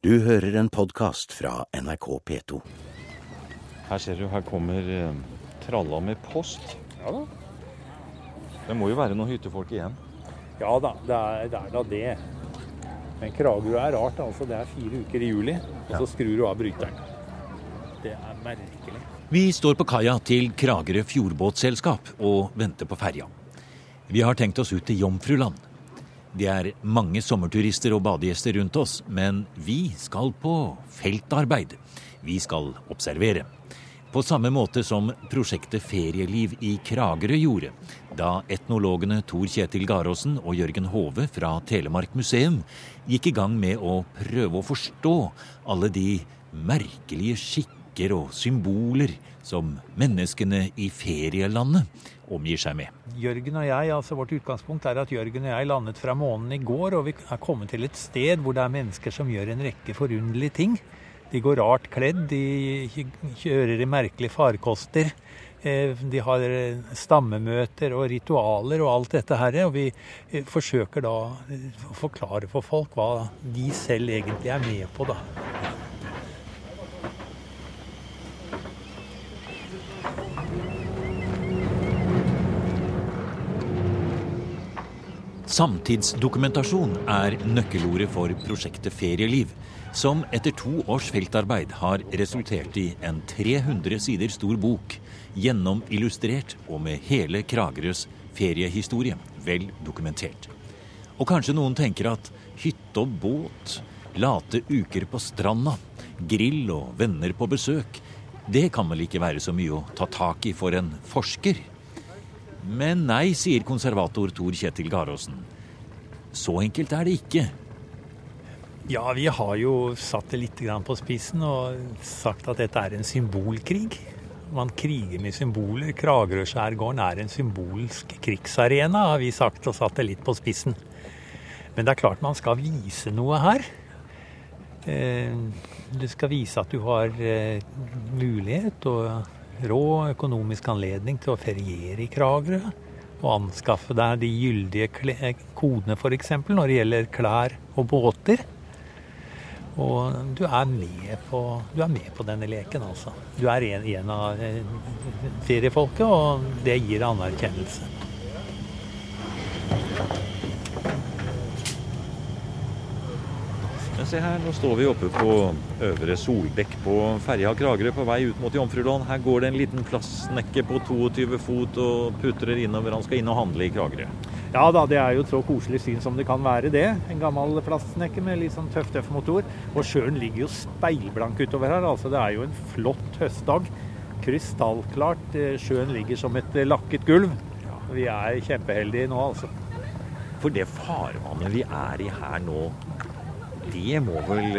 Du hører en podkast fra NRK P2. Her ser du, her kommer eh, tralla med post. Ja da. Det må jo være noen hyttefolk igjen. Ja da, det er, det er da det. Men Kragerø er rart. altså Det er fire uker i juli, og så skrur du av bryteren. Det er merkelig. Vi står på kaia til Kragerø Fjordbåtselskap og venter på ferja. Vi har tenkt oss ut til Jomfruland. Det er mange sommerturister og badegjester rundt oss, men vi skal på feltarbeid. Vi skal observere. På samme måte som prosjektet Ferieliv i Kragerø gjorde, da etnologene Tor Kjetil Garåsen og Jørgen Hove fra Telemark museum gikk i gang med å prøve å forstå alle de merkelige skikker og symboler som menneskene i ferielandet omgir seg med. Jørgen og jeg, altså Vårt utgangspunkt er at Jørgen og jeg landet fra månen i går, og vi er kommet til et sted hvor det er mennesker som gjør en rekke forunderlige ting. De går rart kledd, de kjører i merkelige farkoster. Eh, de har stammemøter og ritualer og alt dette her. Og vi eh, forsøker da å forklare for folk hva de selv egentlig er med på, da. Samtidsdokumentasjon er nøkkelordet for prosjektet Ferieliv, som etter to års feltarbeid har resultert i en 300 sider stor bok, gjennomillustrert og med hele Kragerøs feriehistorie vel dokumentert. Og kanskje noen tenker at hytte og båt, late uker på stranda, grill og venner på besøk, det kan vel ikke være så mye å ta tak i for en forsker? Men nei, sier konservator Tor Kjetil Garåsen. Så enkelt er det ikke. Ja, vi har jo satt det litt på spissen og sagt at dette er en symbolkrig. Man kriger med symboler. Kragerø-skjærgården er en symbolsk krigsarena, har vi sagt og satt det litt på spissen. Men det er klart man skal vise noe her. Eh, du skal vise at du har eh, mulighet og rå økonomisk anledning til å feriere i Kragerø. Og anskaffe deg de gyldige kodene f.eks. når det gjelder klær og båter. Og du er med på, du er med på denne leken, altså. Du er en, en av feriefolket, og det gir anerkjennelse. Se her, nå står vi oppe på øvre soldekk på ferja Kragerø på vei ut mot Jomfruland. Her går det en liten plastsnekke på 22 fot og putrer innover. Han skal inn og handle i Kragerø. Ja da, det er jo et så koselig syn som det kan være det. En gammel plastsnekke med litt sånn tøff, tøff motor. Og sjøen ligger jo speilblank utover her. altså Det er jo en flott høstdag. Krystallklart. Sjøen ligger som et lakket gulv. Vi er kjempeheldige nå, altså. For det farvannet vi er i her nå, det må vel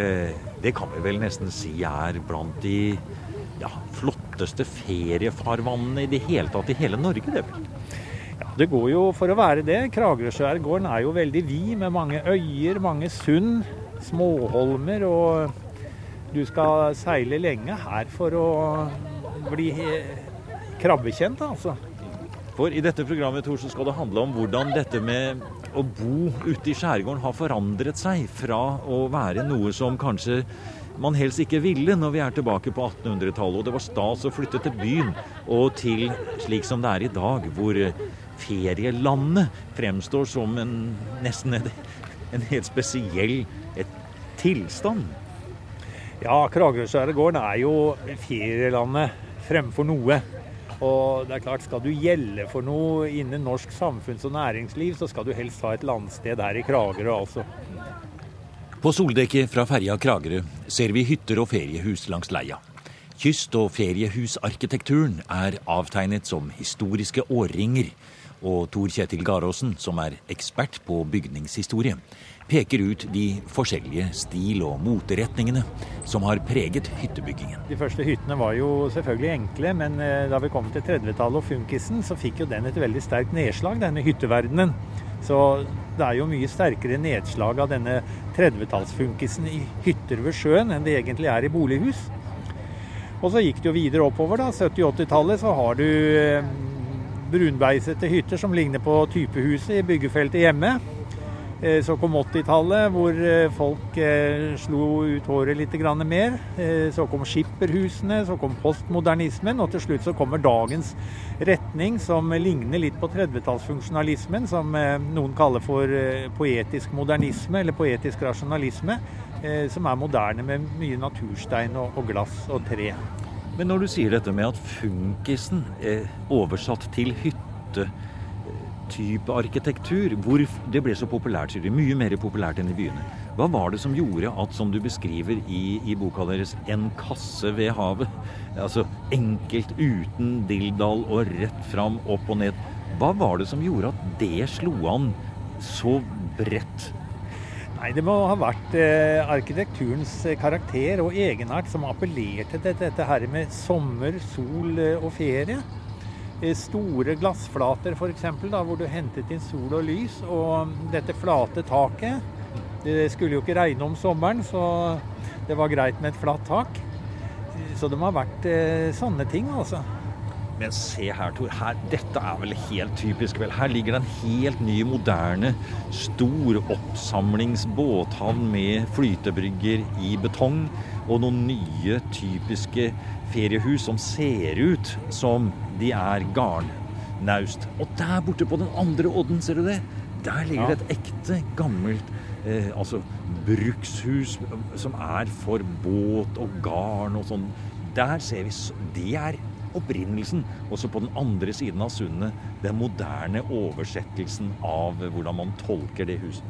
Det kan vi vel nesten si er blant de ja, flotteste feriefarvannene i det hele tatt i hele Norge, det vel? Ja, det går jo for å være det. Kragerøskjærgården er jo veldig vid med mange øyer, mange sund, småholmer. Og du skal seile lenge her for å bli krabbekjent, altså. For i dette programmet Tor, så skal det handle om hvordan dette med å bo ute i skjærgården har forandret seg fra å være noe som kanskje man helst ikke ville når vi er tilbake på 1800-tallet, og det var stas å flytte til byen, og til slik som det er i dag, hvor ferielandet fremstår som en nesten en, en helt spesiell et tilstand. Ja, Kragerøskjærgården er jo ferielandet fremfor noe. Og det er klart, Skal du gjelde for noe innen norsk samfunns- og næringsliv, så skal du helst ha et landsted her i Kragerø, altså. På soldekket fra ferja Kragerø ser vi hytter og feriehus langs leia. Kyst- og feriehusarkitekturen er avtegnet som historiske årringer. Og Tor Kjetil Garåsen, som er ekspert på bygningshistorie, peker ut de forskjellige stil- og moteretningene som har preget hyttebyggingen. De første hyttene var jo selvfølgelig enkle, men da vi kom til 30-tallet og funkisen, så fikk jo den et veldig sterkt nedslag, denne hytteverdenen. Så det er jo mye sterkere nedslag av denne 30-tallsfunkisen i hytter ved sjøen enn det egentlig er i bolighus. Og så gikk det jo videre oppover, da. 70-80-tallet så har du brunbeisete hytter som ligner på typehuset i byggefeltet hjemme. Eh, så kom 80-tallet, hvor eh, folk eh, slo ut håret litt mer. Så kom skipperhusene, så kom postmodernismen, og til slutt så kommer dagens retning, som ligner litt på 30-tallsfunksjonalismen, som noen kaller for poetisk modernisme eller poetisk rasjonalisme, som er moderne med mye naturstein og glass og tre. Men når du sier dette med at funkisen er oversatt til hytte type arkitektur. Hvor det ble så populært, sier du. Mye mer populært enn i byene. Hva var det som gjorde at, som du beskriver i, i boka deres, en kasse ved havet, altså enkelt, uten dilldall og rett fram, opp og ned, hva var det som gjorde at det slo an så bredt? Nei, Det må ha vært eh, arkitekturens karakter og egenart som appellerte til dette her med sommer, sol eh, og ferie. Eh, store glassflater f.eks., hvor du hentet inn sol og lys. Og dette flate taket Det skulle jo ikke regne om sommeren, så det var greit med et flatt tak. Så det må ha vært eh, sånne ting, altså. Men se her, Tor. Her, dette er vel helt typisk, vel. Her ligger det en helt ny, moderne, stor oppsamlingsbåthavn med flytebrygger i betong. Og noen nye, typiske feriehus som ser ut som de er garnnaust. Og der borte på den andre odden, ser du det? Der ligger det et ekte, gammelt eh, altså brukshus som er for båt og garn og sånn. Der ser vi Det er opprinnelsen. Også på den andre siden av sundet den moderne oversettelsen av hvordan man tolker det huset.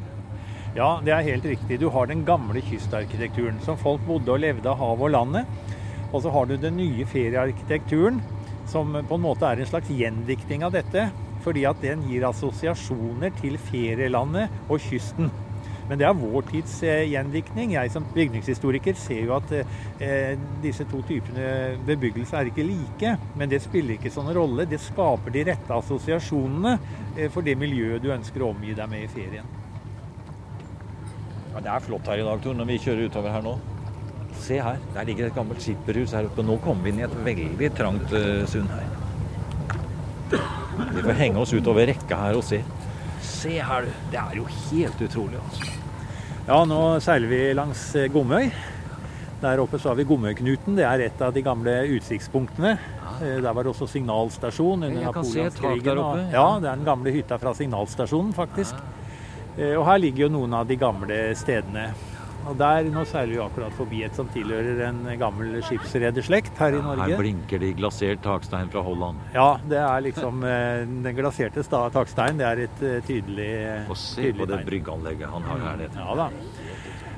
Ja, det er helt riktig. Du har den gamle kystarkitekturen som folk bodde og levde av havet og landet. Og så har du den nye feriearkitekturen, som på en måte er en slags gjendikting av dette. Fordi at den gir assosiasjoner til ferielandet og kysten. Men det er vår tids eh, gjendiktning. Jeg som bygningshistoriker ser jo at eh, disse to typene bebyggelse er ikke like. Men det spiller ikke sånn rolle. Det skaper de rette assosiasjonene eh, for det miljøet du ønsker å omgi deg med i ferien. Ja, det er flott her i dag, Tor, når vi kjører utover her nå. Se her, der ligger et gammelt skipperhus her oppe. Nå kommer vi inn i et veldig trangt uh, sund her. Vi får henge oss utover rekka her og se. Se her, du. Det er jo helt utrolig, altså. Ja, nå seiler vi langs eh, Gomøy. Der oppe så har vi Gomøyknuten. Det er et av de gamle utsiktspunktene. Eh, der var det også signalstasjon under napoleonskrigen. Ja, det er den gamle hytta fra signalstasjonen, faktisk. Og her ligger jo noen av de gamle stedene. Og der, Nå seiler vi akkurat forbi et som tilhører en gammel skipsrederslekt her i Norge. Her blinker det glasert takstein fra Holland. Ja, det er liksom eh, den glaserte takstein. Det er et tydelig tydelig Og se på det bryggeanlegget han har her nede. Ja da.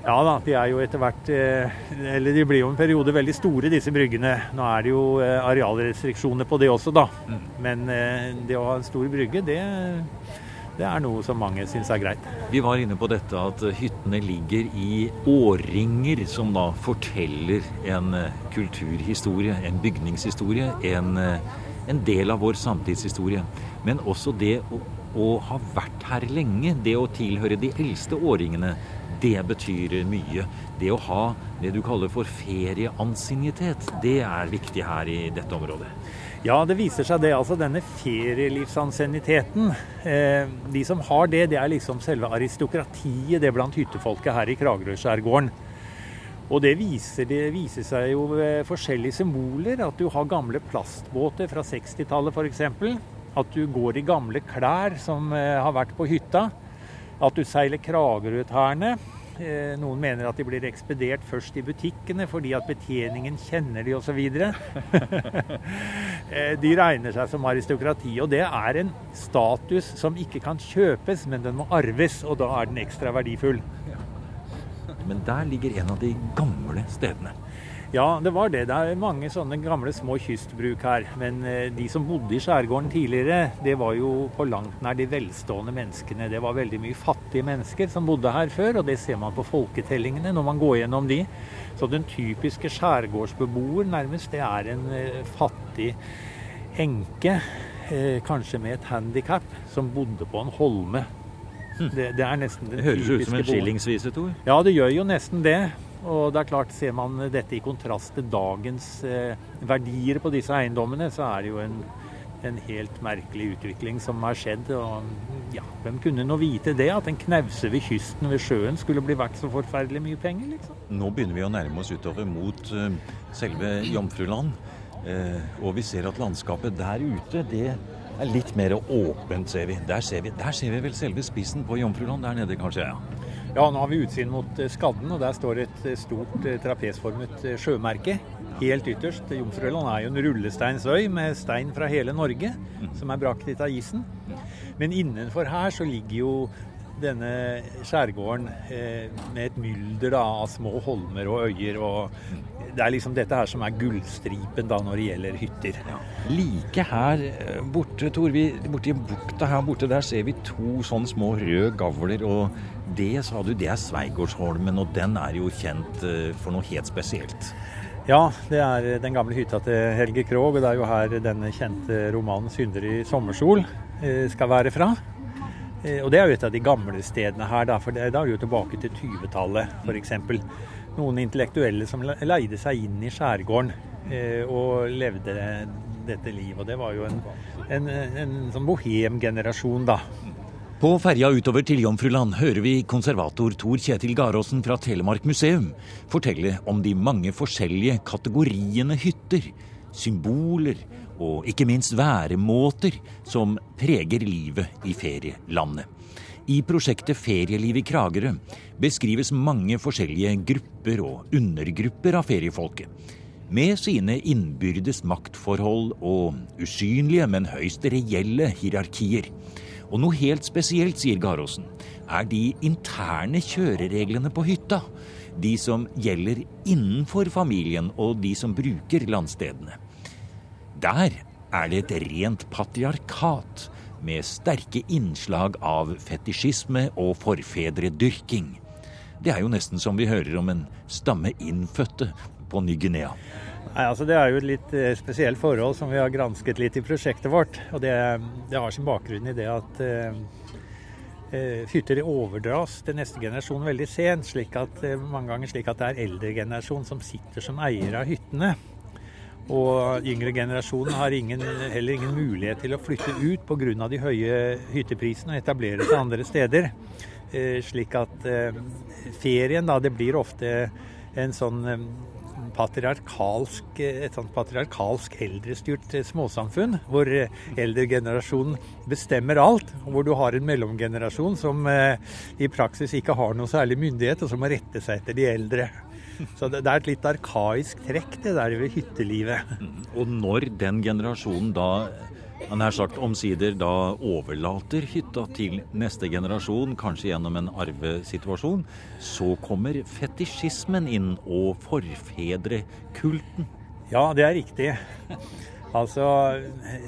Ja da, de er jo etter hvert eh, Eller de blir jo en periode veldig store, disse bryggene. Nå er det jo arealrestriksjoner på det også, da. Mm. Men det å ha en stor brygge, det det er noe som mange syns er greit. Vi var inne på dette at hyttene ligger i årringer som da forteller en eh, kulturhistorie, en bygningshistorie, en, eh, en del av vår samtidshistorie. Men også det å, å, ha vært her lenge, det å tilhøre de eldste årringene, det betyr mye. Det å ha det du kaller for ferieansiennitet, det er viktig her i dette området. Ja, det viser seg det. Altså denne ferielivsansienniteten. Eh, de som har det, det er liksom selve aristokratiet det blant hyttefolket her i Kragerø-skjærgården. Og det viser, det viser, seg jo ved forskjellige symboler. At du har gamle plastbåter fra 60-tallet f.eks. At du går i gamle klær som eh, har vært på hytta. At du seiler Kragerø-tærne. Eh, noen mener at de blir ekspedert først i butikkene fordi at betjeningen kjenner de osv. Eh, de regner seg som aristokrati. Og det er en status som ikke kan kjøpes, men den må arves. Og da er den ekstra verdifull. Men der ligger en av de gamle stedene. Ja, det var det. Det er mange sånne gamle små kystbruk her. Men eh, de som bodde i skjærgården tidligere, det var jo på langt nær de velstående menneskene. Det var veldig mye fattige mennesker som bodde her før, og det ser man på folketellingene når man går gjennom de. Så den typiske skjærgårdsbeboer nærmest, det er en eh, fattig enke, eh, kanskje med et handikap, som bodde på en holme. Hm. Det, det, er nesten den det høres ut som en skillingsvise, Tor. Ja, det gjør jo nesten det. Og det er klart, Ser man dette i kontrast til dagens eh, verdier på disse eiendommene, så er det jo en en helt merkelig utvikling som har skjedd. Og ja, hvem kunne nå vite det? At en knause ved kysten ved sjøen skulle bli verdt så forferdelig mye penger, liksom. Nå begynner vi å nærme oss utover mot uh, selve Jomfruland. Uh, og vi ser at landskapet der ute, det er litt mer åpent, ser vi. Der ser vi, der ser vi vel selve spissen på Jomfruland der nede, kanskje? Ja. Ja, nå har vi utsyn mot Skadden, og der står et stort trapesformet sjømerke helt ytterst. Jomfruøyland er jo en rullesteinsøy med stein fra hele Norge som er brakt hit av isen. Men innenfor her så ligger jo denne skjærgården eh, med et mylder da, av små holmer og øyer. og Det er liksom dette her som er gullstripen da når det gjelder hytter. Ja. Like her eh, borte, Tor, vi, borti bukta her borte, der ser vi to sånne små røde gavler. og Det sa du, det er Sveigårdsholmen, og den er jo kjent eh, for noe helt spesielt. Ja, det er den gamle hytta til Helge Krogh. Og det er jo her denne kjente romanen 'Synder i sommersol' eh, skal være fra. Eh, og det er jo et av de gamle stedene her, for det er jo tilbake til 20-tallet f.eks. Noen intellektuelle som leide seg inn i skjærgården og levde dette livet. Og det var jo en, en, en sånn bohemgenerasjon, da. På ferja utover til Jomfruland hører vi konservator Tor Kjetil Garåsen fra Telemark museum fortelle om de mange forskjellige kategoriene hytter, symboler og ikke minst væremåter som preger livet i ferielandet. I prosjektet Ferieliv i Kragerø beskrives mange forskjellige grupper og undergrupper av feriefolket. Med sine innbyrdes maktforhold og usynlige, men høyst reelle hierarkier. Og noe helt spesielt, sier Garåsen, er de interne kjørereglene på hytta. De som gjelder innenfor familien og de som bruker landstedene. Der er det et rent patriarkat med sterke innslag av fetisjisme og forfedredyrking. Det er jo nesten som vi hører om en stamme innfødte på Ny-Guinea. Nei, altså Det er jo et litt eh, spesielt forhold som vi har gransket litt i prosjektet vårt. og Det, det har sin bakgrunn i det at eh, hytter overdras til neste generasjon veldig sent. slik at, uh, mange ganger slik at det er eldre generasjon som sitter som eiere av hyttene. Og yngre generasjon har ingen, heller ingen mulighet til å flytte ut pga. de høye hytteprisene og etablere seg andre steder. Eh, slik at ferien da, det blir ofte en sånn patriarkalsk, et sånt patriarkalsk eldrestyrt småsamfunn, hvor eldregenerasjonen bestemmer alt, og hvor du har en mellomgenerasjon som eh, i praksis ikke har noe særlig myndighet, og som må rette seg etter de eldre. Så det, er et litt arkaisk trekk, det der ved hyttelivet. Og når den generasjonen da han nær sagt omsider da overlater hytta til neste generasjon, kanskje gjennom en arvesituasjon, så kommer fetisjismen inn og forfedrekulten. Ja, det er riktig. Altså,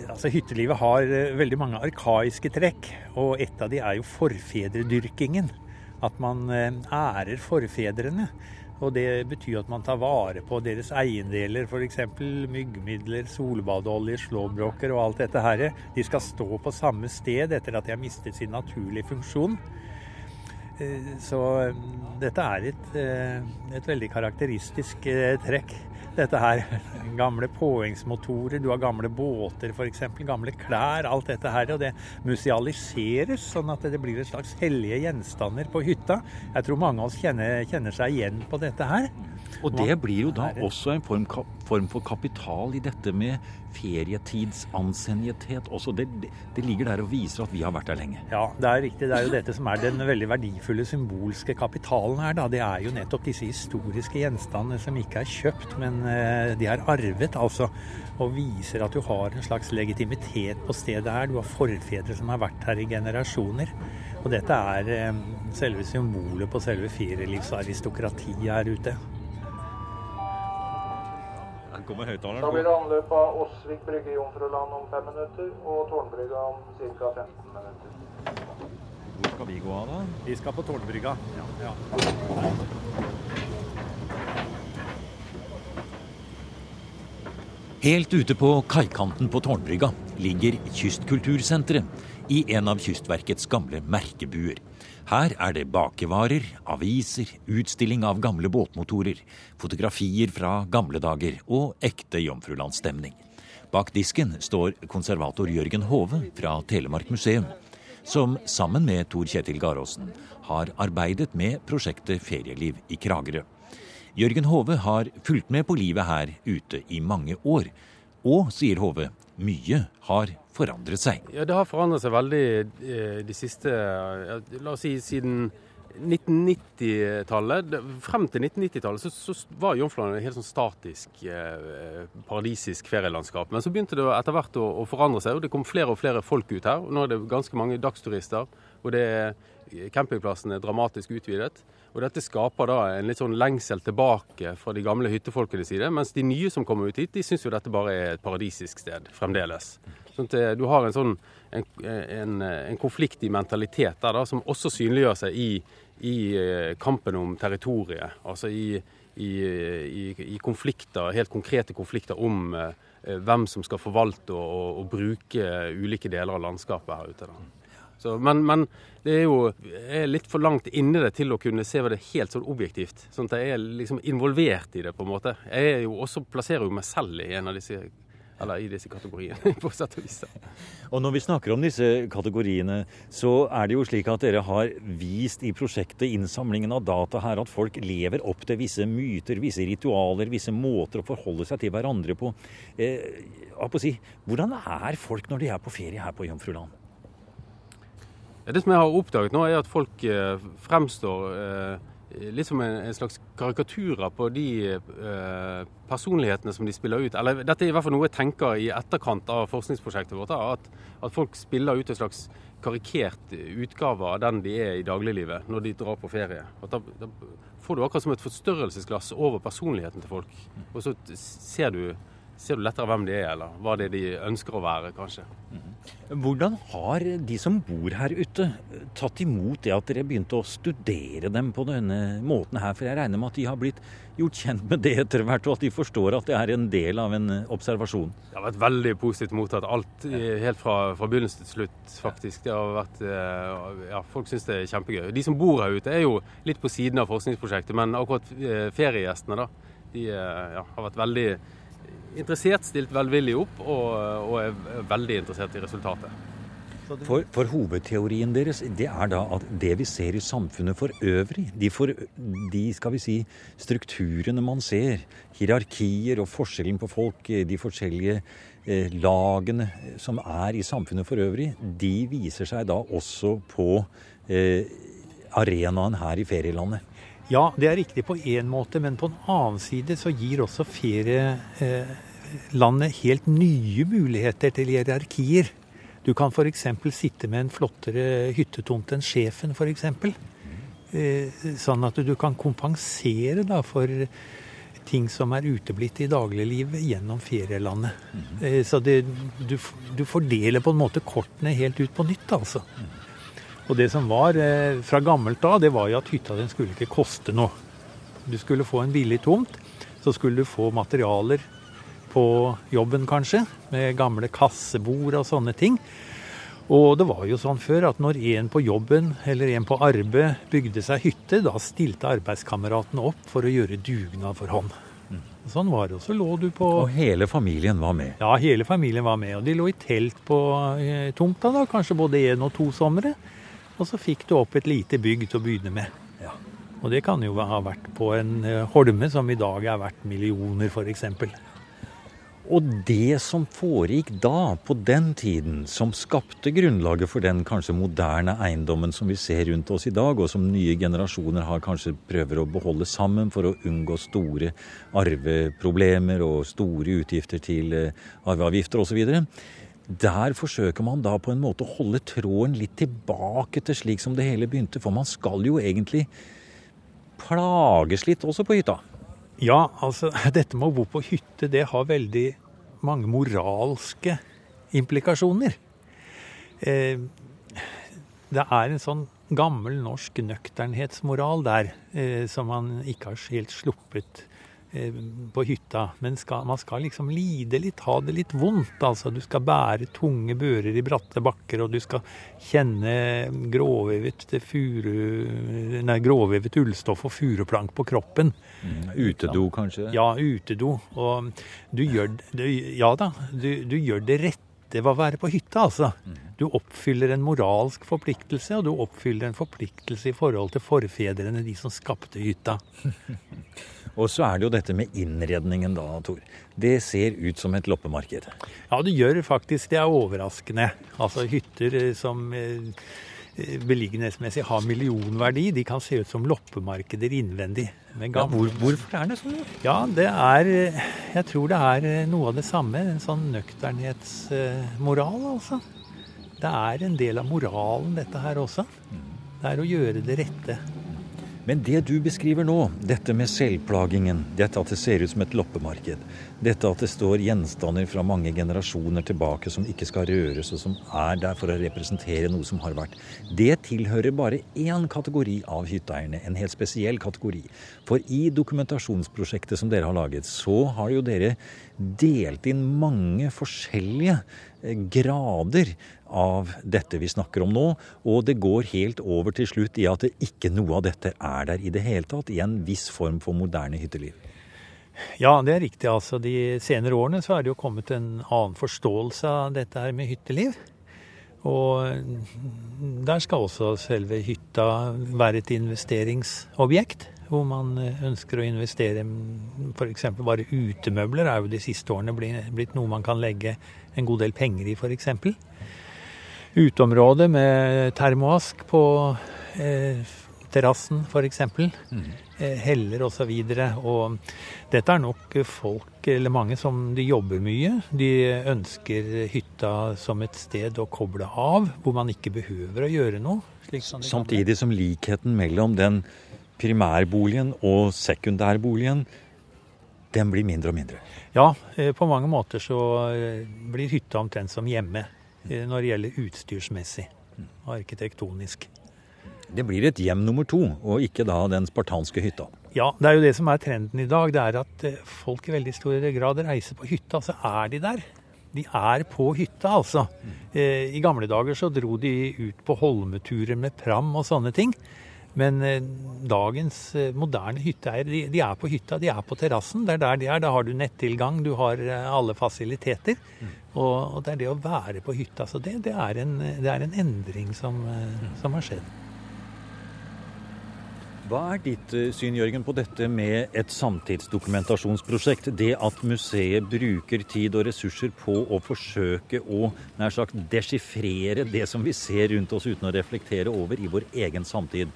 altså, Hyttelivet har veldig mange arkaiske trekk, og et av de er jo forfedredyrkingen. At man eh, ærer forfedrene. Og det betyr at man tar vare på deres eiendeler, f.eks. myggmidler, solbadeolje, slåbroker og alt dette her. De skal stå på samme sted etter at de har mistet sin naturlige funksjon. Eh, så eh, dette er et, eh, et veldig karakteristisk trekk dette her. Gamle påhengsmotorer, du har gamle båter f.eks., gamle klær, alt dette her. Og det musealiseres, sånn at det blir et slags hellige gjenstander på hytta. Jeg tror mange av oss kjenner, kjenner seg igjen på dette her. Og det blir jo da også en form, form for kapital i dette med ferietidsansenjethet også. Det, det, ligger der og viser at vi har vært der lenge. Ja, det er riktig. Det er jo dette som er den veldig verdifulle symbolske kapitalen her. Da. Det er jo nettopp disse historiske gjenstandene som ikke er kjøpt, men eh, de er arvet. altså, Og viser at du har en slags legitimitet på stedet her. Du har forfedre som har vært her i generasjoner. Og dette er eh, selve symbolet på selve firelivsaristokratiet her ute kommer høyttaleren. Da blir det anløp av Åsvik brygge i Jomfruland om fem minutter, og Tårnbrygga om ca. 15 minutter. Hvor skal vi gå av, da? Vi skal på Tårnbrygga. Ja. ja. Helt ute på kaikanten på Tårnbrygga ligger Kystkultursenteret i en av Kystverkets gamle merkebuer. Her er det bakevarer, aviser, utstilling av gamle båtmotorer, fotografier fra gamle dager og ekte jomfrulandsstemning. Bak disken står konservator Jørgen Hove fra Telemark museum, som sammen med Tor Kjetil Garåsen har arbeidet med prosjektet Ferieliv i Kragerø. Jørgen Hove har fulgt med på livet her ute i mange år. Og, sier Hove, mye har forandret seg. Ja, Det har forandret seg veldig eh, de siste La oss si siden 1990-tallet. Frem til 1990-tallet så, så, var Jomfruland et helt sånn statisk, eh, paradisisk ferielandskap. Men så begynte det etter hvert å, å, forandre seg, og det kom flere og flere folk ut her. Nå er det ganske mange dagsturister. og det er campingplassen er dramatisk utvidet. Og Dette skaper da en litt sånn lengsel tilbake fra de gamle hyttefolkenes side. Mens de nye som kommer ut hit, de syns jo dette bare er et paradisisk sted fremdeles. Sånn at eh, Du har en sånn en, en, en konflikt i mentalitet der da, som også synliggjør seg i, i eh, kampen om territoriet. Altså i, i, i, konflikter, helt konkrete konflikter om eh, hvem som skal forvalte og, og, og, bruke ulike deler av landskapet her ute. da. Så, men, men, det er jo er litt for langt inni det til å kunne se det helt sånn objektivt. Sånn at jeg er liksom involvert i det, på en måte. Jeg er jo også, plasserer jo meg selv i en av disse eller i disse kategoriene, på sett og vis. Og når vi snakker om disse kategoriene, så er det jo slik at dere har vist i prosjektet innsamlingen av data her at folk lever opp til visse myter, visse ritualer, visse måter å forholde seg til hverandre på. Eh, på si, hvordan er folk når de er på ferie her på Jomfruland? Det som jeg har oppdaget nå, er at folk eh, fremstår eh, litt som en, slags karikaturer på de eh, personlighetene som de spiller ut. Eller dette er i hvert fall noe jeg tenker i etterkant av forskningsprosjektet vårt. At, at folk spiller ut en slags karikert utgave av den de er i dagliglivet når de drar på ferie. Da, da, får du akkurat som et forstørrelsesglass over personligheten til folk. Og så ser du ser du lettere hvem de er, eller hva det er de ønsker å være, kanskje. Mhm. Hvordan har de som bor her ute, tatt imot det at dere begynte å studere dem på denne måten her? For jeg regner med at de har blitt gjort kjent med det etter hvert, og at de forstår at det er en del av en observasjon? Det har vært veldig positivt mottatt. Alt helt fra, fra begynnelse til slutt, faktisk. Det har vært, eh, ja, Folk syns det er kjempegøy. De som bor her ute er jo litt på siden av forskningsprosjektet, men akkurat eh, feriegjestene da, de eh, ja, har vært veldig interessert, stilt velvillig opp og, og er veldig interessert i resultatet. For, for, hovedteorien deres det er da at det vi ser i samfunnet for øvrig, de, for, de skal vi si, strukturene man ser, hierarkier og forskjellen på folk, de forskjellige eh, lagene som er i samfunnet for øvrig, de viser seg da også på eh, arenaen her i ferielandet. Ja, det er riktig på én måte, men på en annen side så gir også ferielandet helt nye muligheter til hierarkier. Du kan f.eks. sitte med en flottere hyttetomt enn sjefen, f.eks. Eh, sånn at du kan kompensere da, for ting som er uteblitt i dagliglivet gjennom ferielandet. Mm. Så det, du, du, fordeler på en måte kortene helt ut på nytt, altså. Mm. Og det som var eh, fra gammelt av, det var jo at hytta den skulle ikke koste noe. Du skulle få en billig tomt, så skulle du få materialer på jobben kanskje, med gamle kassebord og sånne ting. Og det var jo sånn før at når en på jobben eller en på arbeid bygde seg hytte, da stilte arbeidskameratene opp for å gjøre dugnad for hånd. Sånn var det. Og så lå du på Og hele familien var med? Ja, hele familien var med. Og de lå i telt på eh, tomta, da, kanskje både én og to somre. Og så fikk du opp et lite bygg til å begynne med. Ja. Og det kan jo ha vært på en eh, holme som i dag er verdt millioner, f.eks. Og det som foregikk da, på den tiden, som skapte grunnlaget for den kanskje moderne eiendommen som vi ser rundt oss i dag, og som nye generasjoner har kanskje prøver å beholde sammen for å unngå store arveproblemer og store utgifter til eh, arveavgifter osv. Der forsøker man da på en måte å holde tråden litt tilbake til slik som det hele begynte. For man skal jo egentlig plages litt også på hytta. Ja, altså dette med å bo på hytte, det har veldig mange moralske implikasjoner. Eh, det er en sånn gammel norsk nøkternhetsmoral der eh, som man ikke har helt sluppet på hytta. Men skal, man skal liksom lide litt, ha det litt vondt. Altså, du skal bære tunge bører i bratte bakker, og du skal kjenne gråvevet, furu, nei, gråvevet ullstoff og furuplank på kroppen. Mm, utedo, kanskje? Ja, utedo. Og du gjør, du, ja da, du, du gjør det rette ved å være på hytta, altså. Du oppfyller en moralsk forpliktelse, og du oppfyller en forpliktelse i forhold til forfedrene, de som skapte hytta. Og så er det jo dette med innredningen da, Tor. Det ser ut som et loppemarked. Ja, det gjør faktisk det. er overraskende. Altså hytter eh, som eh, beliggenhetsmessig har millionverdi, de kan se ut som loppemarkeder innvendig. Ja, hvor, hvorfor er det sånn? Ja, det er Jeg tror det er noe av det samme. En sånn nøkternhetsmoral, altså. Det er en del av moralen, dette her også. Det er å gjøre det rette. Men det du beskriver nå, dette med selvplagingen, dette at det ser ut som et loppemarked, dette at det står gjenstander fra mange generasjoner tilbake som ikke skal røres, og som er der for å representere noe som har vært, det tilhører bare én kategori av hytteeierne, en helt spesiell kategori. For i dokumentasjonsprosjektet som dere har laget, så har jo dere delt inn mange forskjellige eh, grader av dette vi snakker om nå, og det går helt over til slutt i at det ikke noe av dette er der i det hele tatt, i en viss form for moderne hytteliv. Ja, det er riktig. altså. De senere årene så er det jo kommet en annen forståelse av dette her med hytteliv. Og der skal også selve hytta være et investeringsobjekt. Hvor man ønsker å investere f.eks. bare utemøbler er jo de siste årene blitt noe man kan legge en god del penger i, f.eks uteområde med termoask på eh, terrassen f.eks. Mm. Eh, heller osv. Og, så og dette er nok folk, eller mange, som de jobber mye. De ønsker hytta som et sted å koble av, hvor man ikke behøver å gjøre noe. Samtidig som likheten mellom den primærboligen og sekundærboligen den blir mindre og mindre. Ja, eh, på mange måter så eh, blir hytta omtrent som hjemme. Når det gjelder utstyrsmessig og arkitektonisk. Det blir et hjem nummer to, og ikke da den spartanske hytta. Ja, det er jo det som er trenden i dag. Det er at eh, folk i veldig stor grad reiser på hytta. Så er de der. De er på hytta, altså. Eh, I gamle dager så dro de ut på holmeturer med pram og sånne ting. Men eh, dagens moderne hytteeiere, de, de, er på hytta, de er på terrassen. Det er der de er. Da har du nettilgang, du har alle fasiliteter. Mm. Og, og, det er det å være på hytta. Så det, det, er, en, det er, en, endring som, som har skjedd. Hva er ditt syn Jørgen, på dette med et samtidsdokumentasjonsprosjekt? Det at museet bruker tid og ressurser på å forsøke å nær sagt desifrere det som vi ser rundt oss uten å reflektere over i vår egen samtid.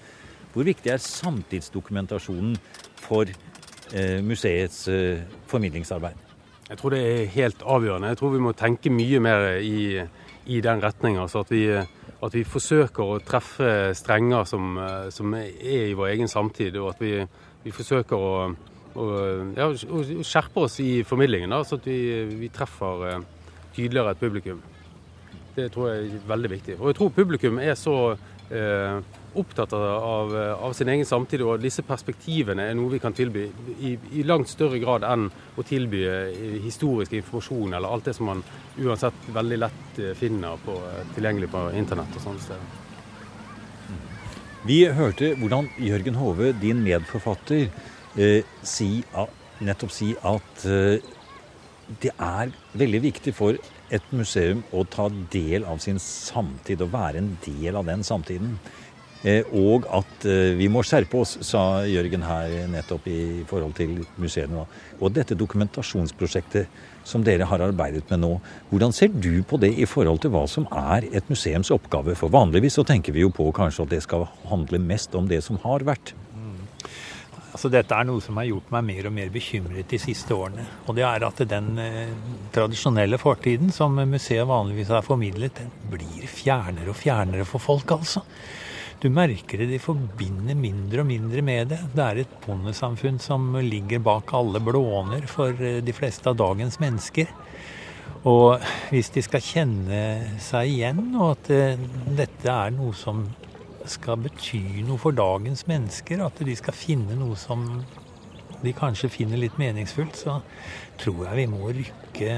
Hvor viktig er samtidsdokumentasjonen for eh, museets eh, formidlingsarbeid? Jeg tror det er helt avgjørende. Jeg tror vi må tenke mye mer i, i den retninga. Altså at, at, vi forsøker å treffe strenger som, eh, som, er i vår egen samtid. Og at vi, vi forsøker å, å, ja, skjerpe oss i formidlingen, da, så at vi, vi treffer eh, tydeligere et publikum. Det tror jeg er veldig viktig. Og jeg tror publikum er så opptatt av, av, sin egen samtid, og disse perspektivene er noe vi kan tilby i, i, langt større grad enn å tilby eh, historisk informasjon eller alt det som man uansett veldig lett eh, finner på, eh, tilgjengelig på internett og sånne steder. Vi hørte hvordan Jørgen Hove, din medforfatter, eh, si nettopp si at eh, det er veldig viktig for et museum å ta del av sin samtid og være en del av den samtiden. Eh, og at eh, vi må skjerpe oss, sa Jørgen her nettopp i forhold til museene. Og dette dokumentasjonsprosjektet som dere har arbeidet med nå, hvordan ser du på det i forhold til hva som er et museums oppgave? For vanligvis så tenker vi jo på kanskje at det skal handle mest om det som har vært. Altså Dette er noe som har gjort meg mer og mer bekymret de siste årene. Og det er at den eh, tradisjonelle fortiden som museet vanligvis har formidlet, den blir fjernere og fjernere for folk, altså. Du merker det, de forbinder mindre og mindre med det. Det er et bondesamfunn som ligger bak alle blåner for eh, de fleste av dagens mennesker. Og hvis de skal kjenne seg igjen, og at eh, dette er noe som skal bety noe for dagens mennesker, at de skal finne noe som de kanskje finner litt meningsfullt, så tror jeg vi må rykke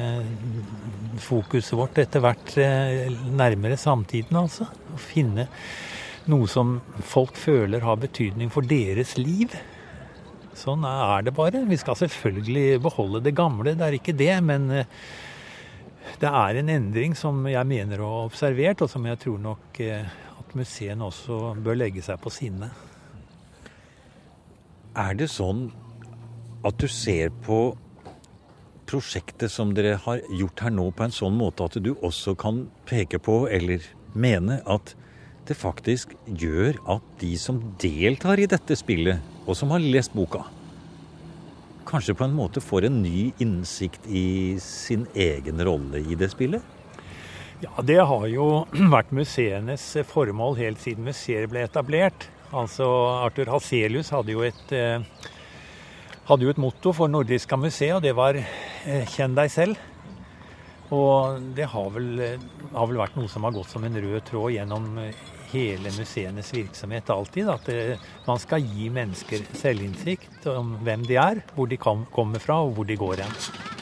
fokuset vårt etter hvert eh, nærmere samtiden, altså. Og finne noe som folk føler har betydning for deres liv. Sånn er det bare. Vi skal selvfølgelig beholde det gamle, det er ikke det. Men eh, det er en endring som jeg mener å ha observert, og som jeg tror nok eh, at museene også bør legge seg på sinne. Er det sånn at du ser på prosjektet som dere har gjort her nå på en sånn måte at du også kan peke på, eller mene, at det faktisk gjør at de som deltar i dette spillet, og som har lest boka, kanskje på en måte får en ny innsikt i sin egen rolle i det spillet? Ja, det har jo vært museenes formål helt siden museet ble etablert. Altså Arthur Hazelius hadde jo et, eh, hadde jo et motto for Nordiska museet, og det var eh, 'kjenn deg selv'. Og det har vel, eh, har vel, vært noe som har gått som en rød tråd gjennom hele museenes virksomhet alltid. At det, man skal gi mennesker selvinnsikt om hvem de er, hvor de kom, kommer fra og hvor de går hen.